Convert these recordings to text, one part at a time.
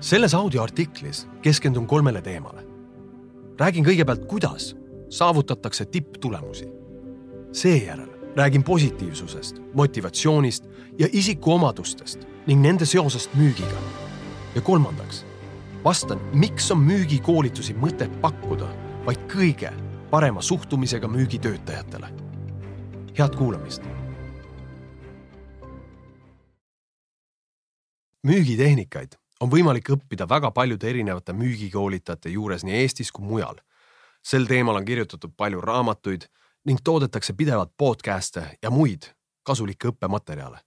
selles audioartiklis keskendun kolmele teemale. räägin kõigepealt, kuidas saavutatakse tipptulemusi. seejärel räägin positiivsusest, motivatsioonist ja isikuomadustest ning nende seosest müügiga. ja kolmandaks vastan, miks on müügikoolitusi mõtet pakkuda vaid kõige parema suhtumisega müügitöötajatele. head kuulamist. müügitehnikaid on võimalik õppida väga paljude erinevate müügikoolitajate juures nii Eestis kui mujal. sel teemal on kirjutatud palju raamatuid ning toodetakse pidevalt podcast'e ja muid kasulikke õppematerjale.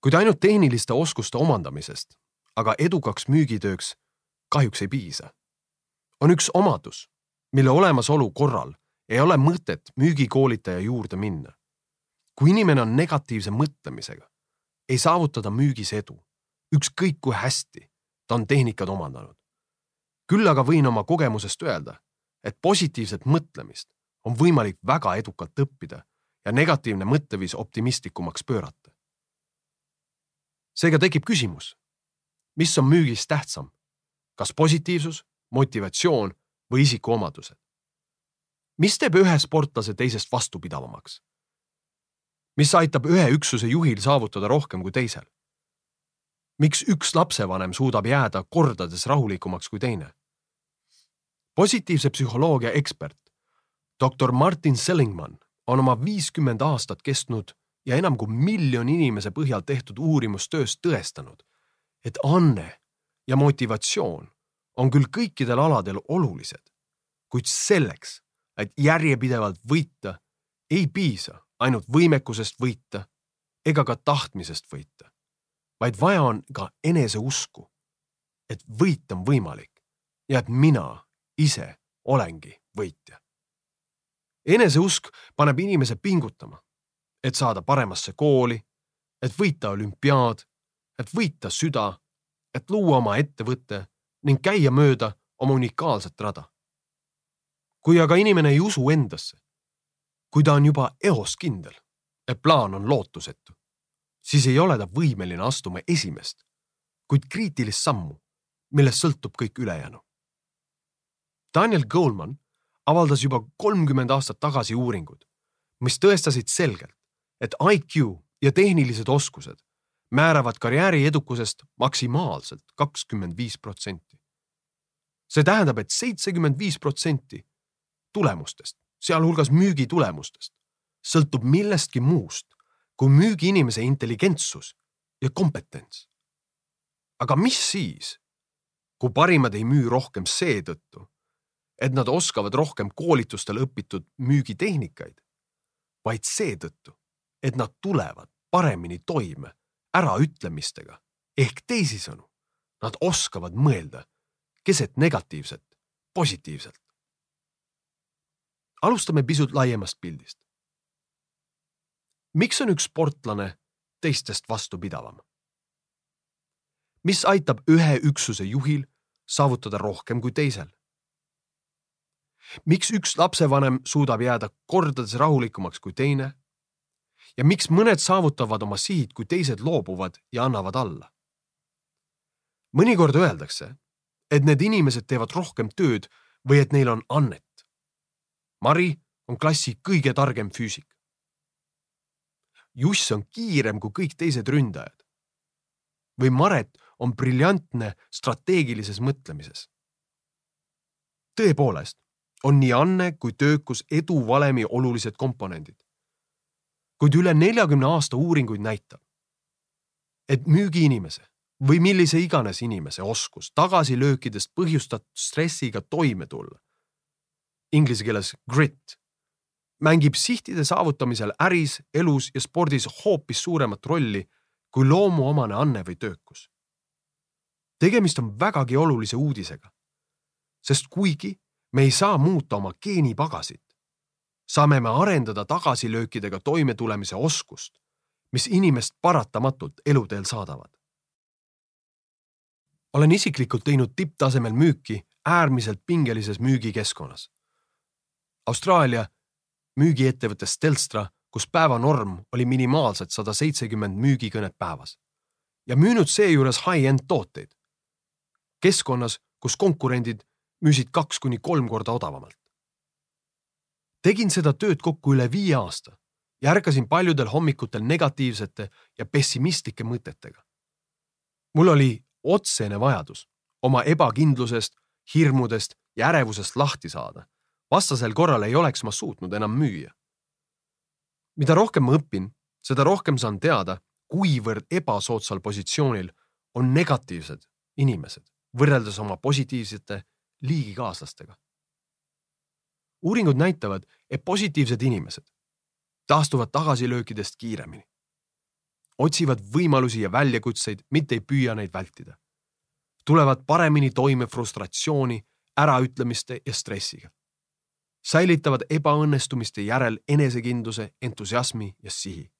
kuid ainult tehniliste oskuste omandamisest, aga edukaks müügitööks kahjuks ei piisa. on üks omadus, mille olemasolu korral ei ole mõtet müügikoolitaja juurde minna. kui inimene on negatiivse mõtlemisega, ei saavuta ta müügis edu, ükskõik kui hästi ta on tehnikad omandanud. küll aga võin oma kogemusest öelda, et positiivset mõtlemist on võimalik väga edukalt õppida ja negatiivne mõtteviis optimistlikumaks pöörata. seega tekib küsimus, mis on müügis tähtsam, kas positiivsus, motivatsioon või isikuomadused? mis teeb ühe sportlase teisest vastupidavamaks? mis aitab ühe üksuse juhil saavutada rohkem kui teisel? Miks üks lapsevanem suudab jääda kordades rahulikumaks kui teine? positiivse psühholoogia ekspert doktor Martin Seligman on oma viiskümmend aastat kestnud ja enam kui miljoni inimese põhjal tehtud uurimustöös tõestanud, et anne ja motivatsioon on küll kõikidel aladel olulised, kuid selleks, et järjepidevalt võita, ei piisa ainult võimekusest võita ega ka tahtmisest võita, vaid vaja on ka eneseusku, et võit on võimalik ja et mina ise olengi võitja eneseusk paneb inimese pingutama, et saada paremasse kooli, et võita olümpiaad, et võita süda, et luua oma ettevõte ning käia mööda oma unikaalset rada. kui aga inimene ei usu endasse, kui ta on juba eos kindel, et plaan on lootusetu, siis ei ole ta võimeline astuma esimest, kuid kriitilist sammu, millest sõltub kõik ülejäänu. Daniel Goleman avaldas juba kolmkümmend aastat tagasi uuringud, mis tõestasid selgelt, et IQ ja tehnilised oskused määravad karjääri edukusest maksimaalselt kakskümmend viis protsenti. see tähendab et, et seitsekümmend viis protsenti tulemustest, sealhulgas müügitulemustest, sõltub millestki muust kui müügiinimese intelligentsus ja kompetents. aga mis siis, kui parimad ei müü rohkem seetõttu, et nad oskavad rohkem koolitustel õpitud müügitehnikaid, vaid seetõttu, et nad tulevad paremini toime äraütlemistega ehk teisisõnu, nad oskavad mõelda keset negatiivset positiivselt. alustame pisut laiemast pildist. Miks on üks sportlane teistest vastupidavam? mis aitab ühe üksuse juhil saavutada rohkem kui teisel? miks üks lapsevanem suudab jääda kordades rahulikumaks kui teine? ja miks mõned saavutavad oma sihid, kui teised loobuvad ja annavad alla? mõnikord öeldakse, et need inimesed teevad rohkem tööd või et neil on annet. Mari on klassi kõige targem füüsik. Juss on kiirem kui kõik teised ründajad. või Maret on briljantne strateegilises mõtlemises. tõepoolest, on nii anne kui töökus eduvalemi olulised komponendid. kuid üle neljakümne aasta uuringuid näitab, et müügiinimese või millise iganes inimese oskus tagasilöökidest põhjustatud stressiga toime tulla, inglise keeles grit, mängib sihtide saavutamisel äris, elus ja spordis hoopis suuremat rolli kui loomuomane anne või töökus. tegemist on vägagi olulise uudisega, sest kuigi me ei saa muuta oma geenipagasit. saame me arendada tagasilöökidega toimetulemise oskust, mis inimest paratamatult eluteel saadavad. olen isiklikult teinud tipptasemel müüki äärmiselt pingelises müügikeskkonnas. Austraalia müügiettevõttes Telstra, kus päevanorm oli minimaalselt sada seitsekümmend müügikõnet päevas ja müünud seejuures high-end tooteid. keskkonnas, kus konkurendid müüsid kaks kuni kolm korda odavamalt. tegin seda tööd kokku üle viie aasta ja ärkasin paljudel hommikutel negatiivsete ja pessimistlike mõtetega. mul oli otsene vajadus oma ebakindlusest, hirmudest ja ärevusest lahti saada. Vastasel korral ei oleks ma suutnud enam müüa. mida rohkem ma õpin, seda rohkem saan teada, kuivõrd ebasoodsal positsioonil on negatiivsed inimesed võrreldes oma positiivsete liigikaaslastega. uuringud näitavad, et positiivsed inimesed taastuvad tagasilöökidest kiiremini, otsivad võimalusi ja väljakutseid, mitte ei püüa neid vältida, tulevad paremini toime frustratsiooni, äraütlemiste ja stressiga, säilitavad ebaõnnestumiste järel enesekindluse, entusiasmi ja sihi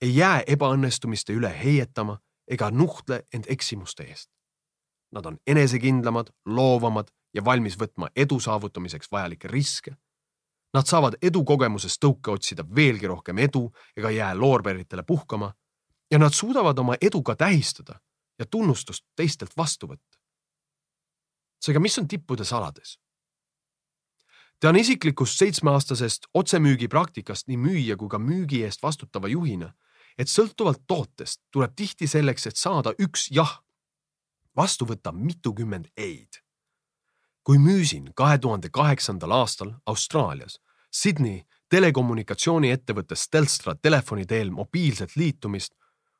ei jää ebaõnnestumiste üle heietama ega nuhtle end eksimuste eest. Nad on enesekindlamad, loovamad ja valmis võtma edu saavutamiseks vajalikke riske. Nad saavad edukogemusest tõuke otsida veelgi rohkem edu ega jää loorberitele puhkama ja nad suudavad oma edu ka tähistada ja tunnustust teistelt vastu võtta. seega, mis on tippude salades? Tean isiklikust seitsmeaastasest otsemüügi praktikast nii müüja kui ka müügi eest vastutava juhina et sõltuvalt tootest tuleb tihti selleks, et saada üks jah, vastu võtta mitukümmend ei-d. kui müüsin kahe tuhande kaheksandal aastal Austraalias Sydney telekommunikatsiooniettevõttes Telstra telefoni teel mobiilset liitumist,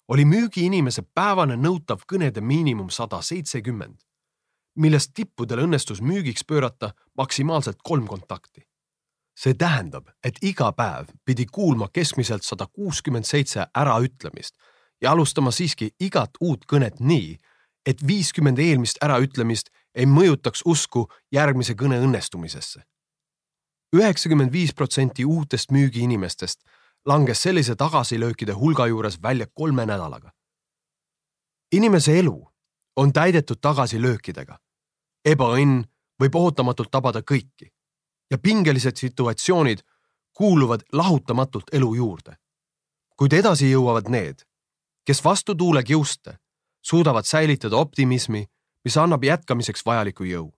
oli müügiinimese päevane nõutav kõnede miinimum sada seitsekümmend, millest tippudel õnnestus müügiks pöörata maksimaalselt kolm kontakti see tähendab, et iga päev pidi kuulma keskmiselt sada kuuskümmend seitse äraütlemist ja alustama siiski igat uut kõnet nii, et viiskümmend eelmist äraütlemist ei mõjutaks usku järgmise kõne õnnestumisesse. üheksakümmend viis protsenti uutest müügiinimestest langes sellise tagasilöökide hulga juures välja kolme nädalaga. inimese elu on täidetud tagasilöökidega. ebaõnn võib ootamatult tabada kõiki ja pingelised situatsioonid kuuluvad lahutamatult elu juurde. kuid edasi jõuavad need, kes vastu tuule kiuste suudavad säilitada optimismi, mis annab jätkamiseks vajaliku jõu.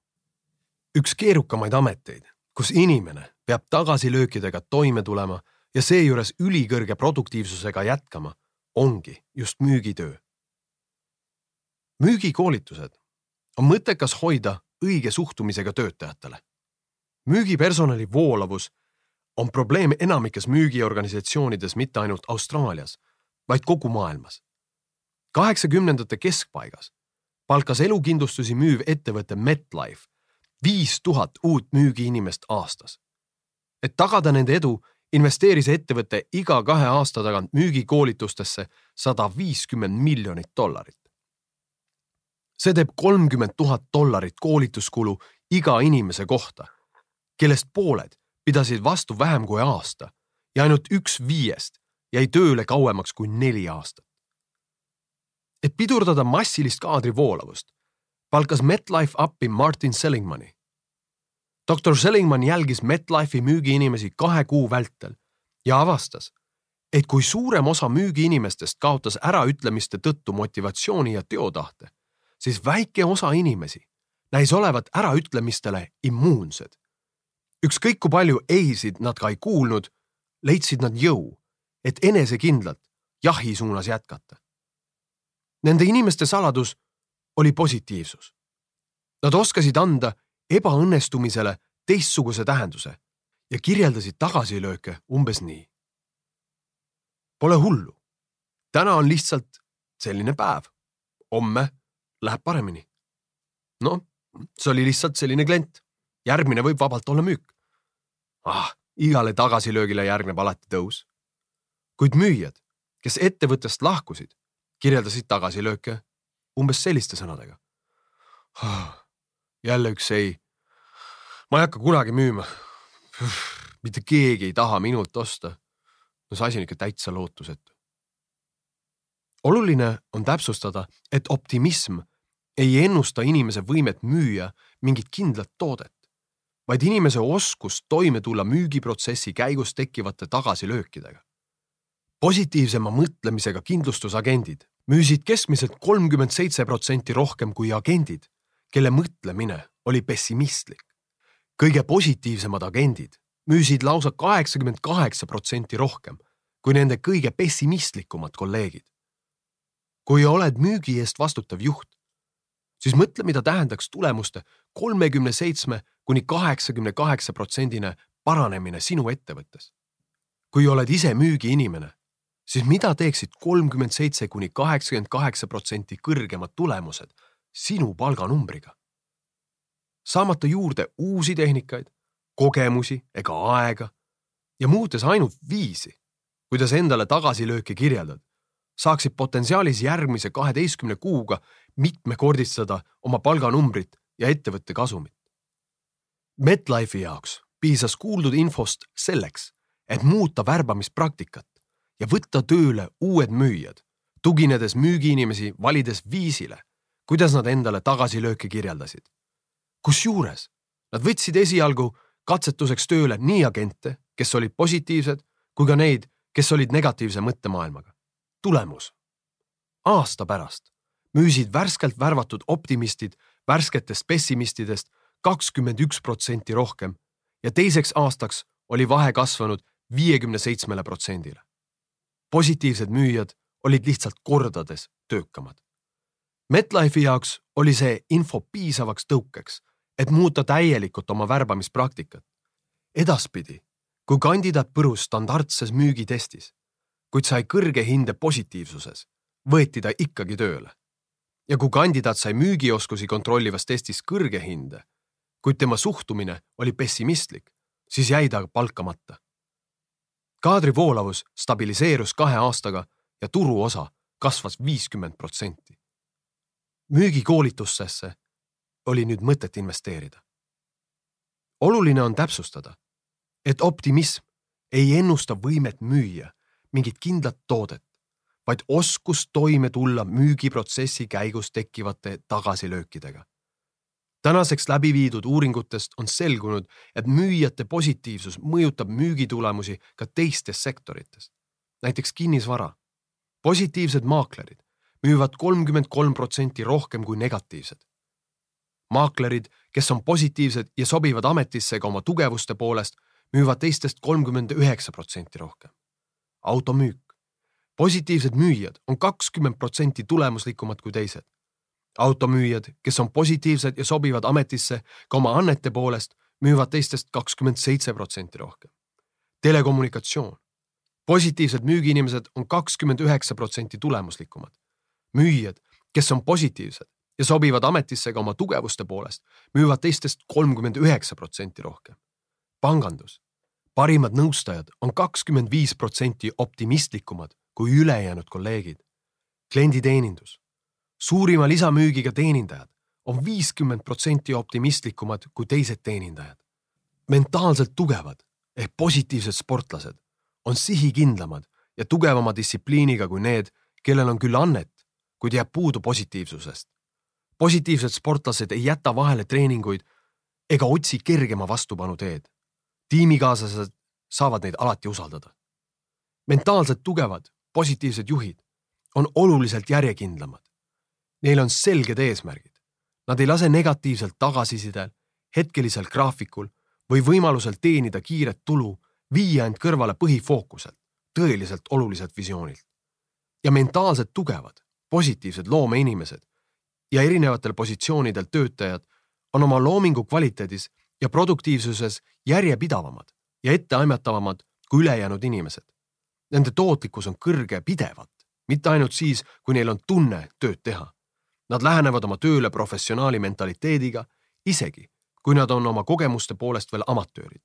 üks keerukamaid ameteid, kus inimene peab tagasilöökidega toime tulema ja seejuures ülikõrge produktiivsusega jätkama, ongi just müügitöö. Müügikoolitused on mõttekas hoida õige suhtumisega töötajatele müügipersonali voolavus on probleem enamikes müügiorganisatsioonides mitte ainult Austraalias, vaid kogu maailmas. kaheksakümnendate keskpaigas palkas elukindlustusi müüv ettevõte MetLife viis tuhat uut müügiinimest aastas. et tagada nende edu, investeeris ettevõte iga kahe aasta tagant müügikoolitustesse sada viiskümmend miljonit dollarit. See teeb kolmkümmend tuhat dollarit koolituskulu iga inimese kohta kellest pooled pidasid vastu vähem kui aasta ja ainult üks viiest jäi tööle kauemaks kui neli aastat. et pidurdada massilist kaadrivoolavust, palkas MetLife appi Martin Sellingmani. doktor Sellingman jälgis MetLife'i müügiinimesi kahe kuu vältel ja avastas, et kui suurem osa müügiinimestest kaotas äraütlemiste tõttu motivatsiooni ja teotahte, siis väike osa inimesi näis olevat äraütlemistele immuunsed ükskõik kui palju ei-sid nad ka ei kuulnud, leidsid nad jõu, et enesekindlalt jahi suunas jätkata. Nende inimeste saladus oli positiivsus. Nad oskasid anda ebaõnnestumisele teistsuguse tähenduse ja kirjeldasid tagasilööke umbes nii. Pole hullu. täna on lihtsalt selline päev. homme läheb paremini. noh, see oli lihtsalt selline klient. järgmine võib vabalt olla müük ah, igale tagasilöögile järgneb alati tõus. kuid müüjad, kes ettevõttest lahkusid, kirjeldasid tagasilööke umbes selliste sõnadega ah,. jälle üks ei. ma ei hakka kunagi müüma. mitte keegi ei taha minult osta. no see asi on ikka täitsa lootusetu. oluline on täpsustada, et optimism ei ennusta inimese võimet müüa mingit kindlat toodet vaid inimese oskus toime tulla müügiprotsessi käigus tekkivate tagasilöökidega. positiivsema mõtlemisega kindlustusagendid müüsid keskmiselt kolmkümmend seitse protsenti rohkem kui agendid, kelle mõtlemine oli pessimistlik. kõige positiivsemad agendid müüsid lausa kaheksakümmend kaheksa protsenti rohkem kui nende kõige pessimistlikumad kolleegid. kui oled müügi eest vastutav juht, siis mõtle, mida tähendaks tulemuste kolmekümne seitsme kuni kaheksakümne kaheksa protsendine paranemine sinu ettevõttes. kui oled ise müügiinimene, siis mida teeksid kolmkümmend seitse kuni kaheksakümmend kaheksa protsenti kõrgemad tulemused sinu palganumbriga? saamata juurde uusi tehnikaid, kogemusi ega aega ja muutes ainult viisi, kuidas endale tagasilööke kirjeldad, saaksid potentsiaalis järgmise kaheteistkümne kuuga mitmekordistada oma palganumbrit ja ettevõtte kasumit. MetLife'i jaoks piisas kuuldud infost selleks, et muuta värbamispraktikat ja võtta tööle uued müüjad, tuginedes müügiinimesi valides viisile, kuidas nad endale tagasilööke kirjeldasid. kusjuures nad võtsid esialgu katsetuseks tööle nii agente, kes olid positiivsed, kui ka neid, kes olid negatiivse mõttemaailmaga. tulemus. aasta pärast müüsid värskelt värvatud optimistid värsketest pessimistidest kakskümmend üks protsenti rohkem ja teiseks aastaks oli vahe kasvanud viiekümne seitsmele protsendile. positiivsed müüjad olid lihtsalt kordades töökamad. MetLife'i jaoks oli see info piisavaks tõukeks, et muuta täielikult oma värbamispraktikat. edaspidi, kui kandidaat põrus standardses müügitestis, kuid sai kõrge hinde positiivsuses, võeti ta ikkagi tööle. Ja kui kandidaat sai müügioskusi kontrollivas testis kõrge hinde, kuid tema suhtumine oli pessimistlik, siis jäi ta palkamata. kaadri voolavus stabiliseerus kahe aastaga ja turuosa kasvas viiskümmend protsenti. müügikoolitustesse oli nüüd mõtet investeerida. oluline on täpsustada, et optimism ei ennusta võimet müüa mingit kindlat toodet, vaid oskust toime tulla müügiprotsessi käigus tekkivate tagasilöökidega tänaseks läbi viidud uuringutest on selgunud, et müüjate positiivsus mõjutab müügitulemusi ka teistes sektorites, näiteks kinnisvara. positiivsed maaklerid müüvad kolmkümmend kolm protsenti rohkem kui negatiivsed. maaklerid, kes on positiivsed ja sobivad ametisse ka oma tugevuste poolest, müüvad teistest kolmkümmend üheksa protsenti rohkem. automüük. Positiivsed müüjad on kakskümmend protsenti tulemuslikumad kui teised automüüjad, kes on positiivsed ja sobivad ametisse ka oma annete poolest, müüvad teistest kakskümmend seitse protsenti rohkem. telekommunikatsioon. positiivsed müügiinimesed on kakskümmend üheksa protsenti tulemuslikumad. müüjad, kes on positiivsed ja sobivad ametisse ka oma tugevuste poolest, müüvad teistest kolmkümmend üheksa protsenti rohkem. pangandus. parimad nõustajad on kakskümmend viis protsenti optimistlikumad kui ülejäänud kolleegid. klienditeenindus suurima lisamüügiga teenindajad on viiskümmend protsenti optimistlikumad kui teised teenindajad. mentaalselt tugevad ehk positiivsed sportlased on sihikindlamad ja tugevama distsipliiniga kui need, kellel on küll annet, kuid jääb puudu positiivsusest. positiivsed sportlased ei jäta vahele treeninguid ega otsi kergema vastupanu teed. tiimikaaslased saavad neid alati usaldada. mentaalselt tugevad, positiivsed juhid on oluliselt järjekindlamad Neil on selged eesmärgid. Nad ei lase negatiivselt tagasisidel, hetkelisel graafikul või võimalusel teenida kiiret tulu viia end kõrvale põhifookuselt, tõeliselt oluliselt visioonilt. ja mentaalselt tugevad, positiivsed loomeinimesed ja erinevatel positsioonidel töötajad on oma loomingu kvaliteedis ja produktiivsuses järjepidavamad ja etteaimatavamad kui ülejäänud inimesed. Nende tootlikkus on kõrge pidevalt, mitte ainult siis, kui neil on tunne tööd teha Nad lähenevad oma tööle professionaali mentaliteediga, isegi kui nad on oma kogemuste poolest veel amatöörid.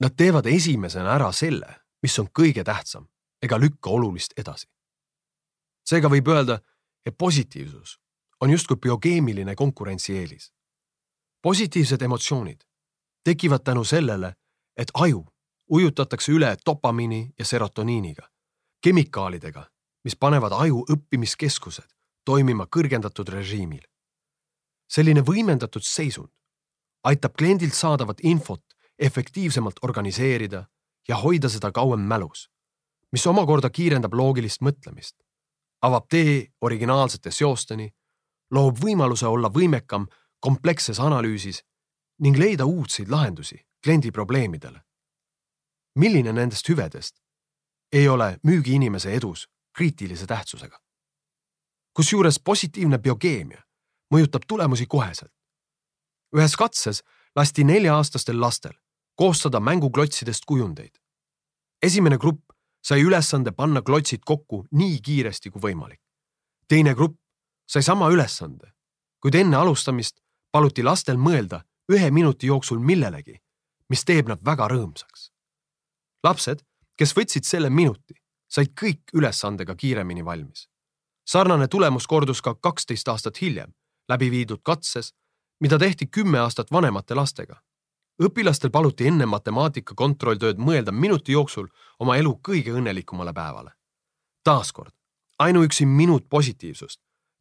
Nad teevad esimesena ära selle, mis on kõige tähtsam, ega lükka olulist edasi. seega võib öelda, et positiivsus on justkui biokeemiline konkurentsieelis. positiivsed emotsioonid tekivad tänu sellele, et aju ujutatakse üle dopamiini ja serotoniiniga, kemikaalidega, mis panevad aju õppimiskeskused toimima kõrgendatud režiimil. selline võimendatud seisund aitab kliendilt saadavat infot efektiivsemalt organiseerida ja hoida seda kauem mälus, mis omakorda kiirendab loogilist mõtlemist. avab tee originaalsete seosteni, loob võimaluse olla võimekam kompleksses analüüsis ning leida uudseid lahendusi kliendi probleemidele. Milline nendest hüvedest ei ole müügiinimese edus kriitilise tähtsusega? kusjuures positiivne biokeemia mõjutab tulemusi koheselt. ühes katses lasti nelja-aastastel lastel koostada mänguklotsidest kujundeid. esimene grupp sai ülesande panna klotsid kokku nii kiiresti kui võimalik. teine grupp sai sama ülesande, kuid enne alustamist paluti lastel mõelda ühe minuti jooksul millelegi, mis teeb nad väga rõõmsaks. Lapsed, kes võtsid selle minuti, said kõik ülesandega kiiremini valmis. sarnane tulemus kordus ka kaksteist aastat hiljem läbi viidud katses, mida tehti kümme aastat vanemate lastega. õpilastel paluti enne matemaatika kontrolltööd mõelda minuti jooksul oma elu kõige õnnelikumale päevale. taaskord, ainuüksi minut positiivsust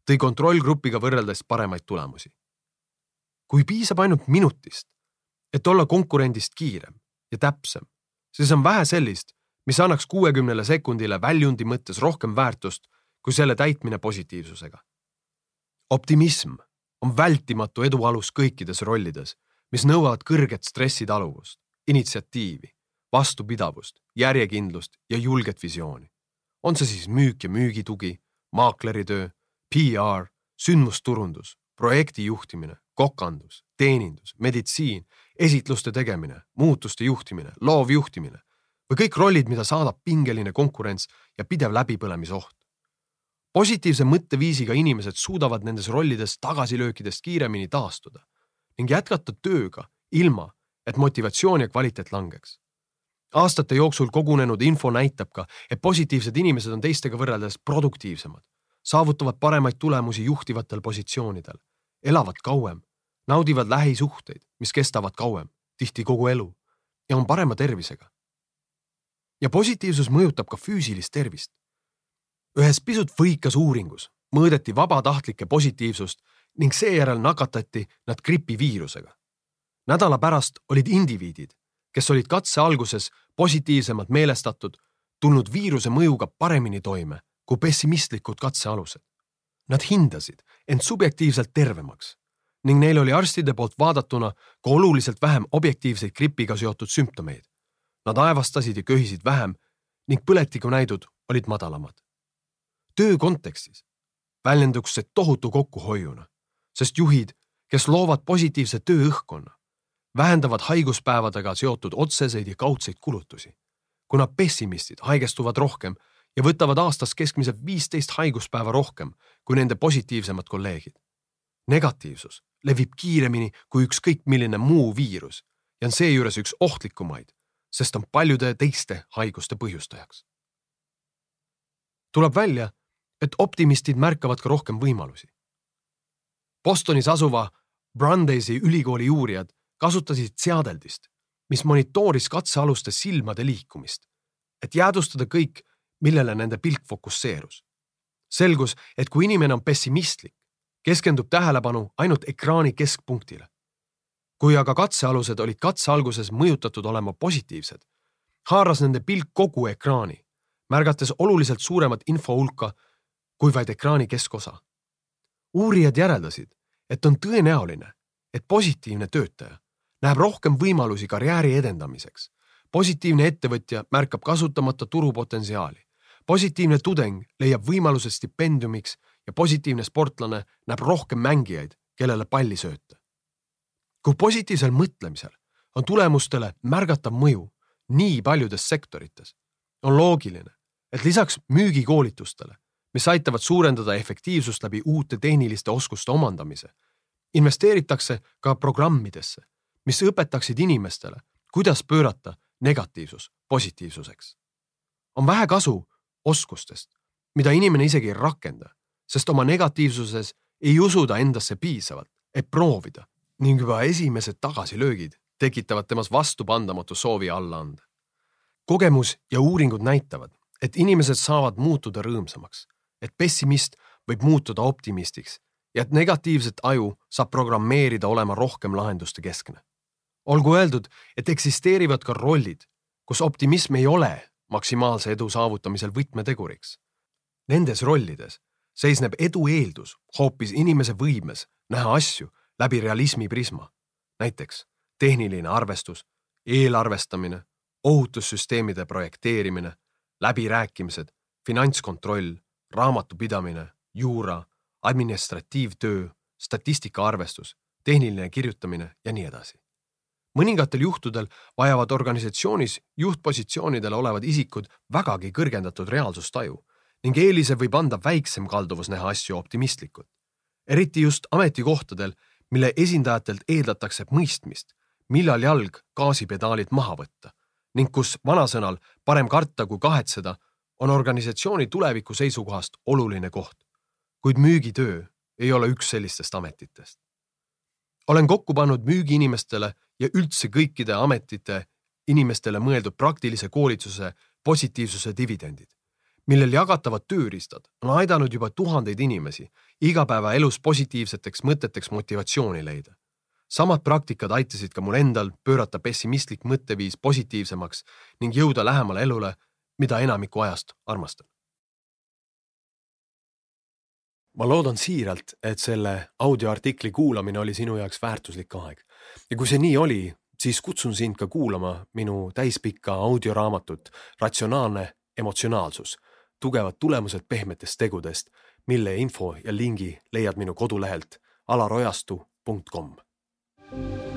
tõi kontrollgrupiga võrreldes paremaid tulemusi. kui piisab ainult minutist, et olla konkurendist kiirem ja täpsem, siis on vähe sellist, mis annaks kuuekümnele sekundile väljundi mõttes rohkem väärtust kui selle täitmine positiivsusega. optimism on vältimatu edu alus kõikides rollides, mis nõuavad kõrget stressitaluvust, initsiatiivi, vastupidavust, järjekindlust ja julget visiooni. on see siis müük ja müügitugi, maakleritöö, PR, sündmusturundus, projekti juhtimine, kokandus, teenindus, meditsiin, esitluste tegemine, muutuste juhtimine, loovjuhtimine või kõik rollid, mida saadab pingeline konkurents ja pidev läbipõlemisoht. positiivse mõtteviisiga inimesed suudavad nendes rollides tagasilöökidest kiiremini taastuda ning jätkata tööga ilma, et motivatsioon ja kvaliteet langeks. aastate jooksul kogunenud info näitab ka, et positiivsed inimesed on teistega võrreldes produktiivsemad, saavutavad paremaid tulemusi juhtivatel positsioonidel, elavad kauem, naudivad lähisuhteid, mis kestavad kauem, tihti kogu elu ja on parema tervisega ja positiivsus mõjutab ka füüsilist tervist. ühes pisut võikas uuringus mõõdeti vabatahtlike positiivsust ning seejärel nakatati nad gripiviirusega. nädala pärast olid indiviidid, kes olid katse alguses positiivsemalt meelestatud, tulnud viiruse mõjuga paremini toime kui pessimistlikud katsealused. Nad hindasid end subjektiivselt tervemaks ning neil oli arstide poolt vaadatuna ka oluliselt vähem objektiivseid gripiga seotud sümptomeid Nad aevastasid ja köhisid vähem ning põletikunäidud olid madalamad. töö kontekstis väljenduks see tohutu kokkuhoiuna, sest juhid, kes loovad positiivse tööõhkkonna, vähendavad haiguspäevadega seotud otseseid ja kaudseid kulutusi. kuna pessimistid haigestuvad rohkem ja võtavad aastas keskmiselt viisteist haiguspäeva rohkem kui nende positiivsemad kolleegid. negatiivsus levib kiiremini kui ükskõik milline muu viirus ja on seejuures üks ohtlikumaid sest on paljude teiste haiguste põhjustajaks. tuleb välja, et optimistid märkavad ka rohkem võimalusi. Bostonis asuva Brandeisi ülikooli uurijad kasutasid seadeldist, mis monitooris katsealuste silmade liikumist, et jäädvustada kõik, millele nende pilk fokusseerus. selgus, et kui inimene on pessimistlik, keskendub tähelepanu ainult ekraani keskpunktile kui aga katsealused olid katse alguses mõjutatud olema positiivsed, haaras nende pilk kogu ekraani, märgates oluliselt suuremat info hulka kui vaid ekraani keskosa. uurijad järeldasid, et on tõenäoline, et positiivne töötaja näeb rohkem võimalusi karjääri edendamiseks. positiivne ettevõtja märkab kasutamata turupotentsiaali. positiivne tudeng leiab võimaluse stipendiumiks ja positiivne sportlane näeb rohkem mängijaid, kellele palli sööta kui positiivsel mõtlemisel on tulemustele märgatav mõju nii paljudes sektorites, on loogiline, et lisaks müügikoolitustele, mis aitavad suurendada efektiivsust läbi uute tehniliste oskuste omandamise, investeeritakse ka programmidesse, mis õpetaksid inimestele, kuidas pöörata negatiivsus positiivsuseks. on vähe kasu oskustest, mida inimene isegi ei rakenda, sest oma negatiivsuses ei usu ta endasse piisavalt, et proovida ning juba esimesed tagasilöögid tekitavad temas vastupandamatu soovi alla anda. kogemus ja uuringud näitavad, et inimesed saavad muutuda rõõmsamaks, et pessimist võib muutuda optimistiks ja et negatiivset aju saab programmeerida olema rohkem lahenduste keskne. olgu öeldud, et eksisteerivad ka rollid, kus optimism ei ole maksimaalse edu saavutamisel võtmeteguriks. Nendes rollides seisneb edu eeldus hoopis inimese võimes näha asju läbi realismi prisma. näiteks tehniline arvestus, eelarvestamine, ohutussüsteemide projekteerimine, läbirääkimised, finantskontroll, raamatupidamine, juura, administratiivtöö, statistika arvestus, tehniline kirjutamine ja nii edasi. mõningatel juhtudel vajavad organisatsioonis juhtpositsioonidel olevad isikud vägagi kõrgendatud reaalsustaju ning eelise võib anda väiksem kalduvus näha asju optimistlikult. eriti just ametikohtadel, mille esindajatelt eeldatakse mõistmist, millal jalg gaasipedaalilt maha võtta ning kus vanasõnal parem karta kui kahetseda on organisatsiooni tuleviku seisukohast oluline koht. kuid müügitöö ei ole üks sellistest ametitest. olen kokku pannud müügiinimestele ja üldse kõikide ametite inimestele mõeldud praktilise koolituse positiivsuse dividendid, millel jagatavad tööriistad on aidanud juba tuhandeid inimesi igapäevaelus positiivseteks mõteteks motivatsiooni leida. Samad praktikad aitasid ka mul endal pöörata pessimistlik mõtteviis positiivsemaks ning jõuda lähemale elule, mida enamiku ajast armastan. ma loodan siiralt, et selle audioartikli kuulamine oli sinu jaoks väärtuslik aeg. Ja kui see nii oli, siis kutsun sind ka kuulama minu täispikka audioraamatut Ratsionaalne emotsionaalsus, tugevad tulemused pehmetest tegudest, mille info ja lingi leiad minu kodulehelt alarojastu.com Thank you.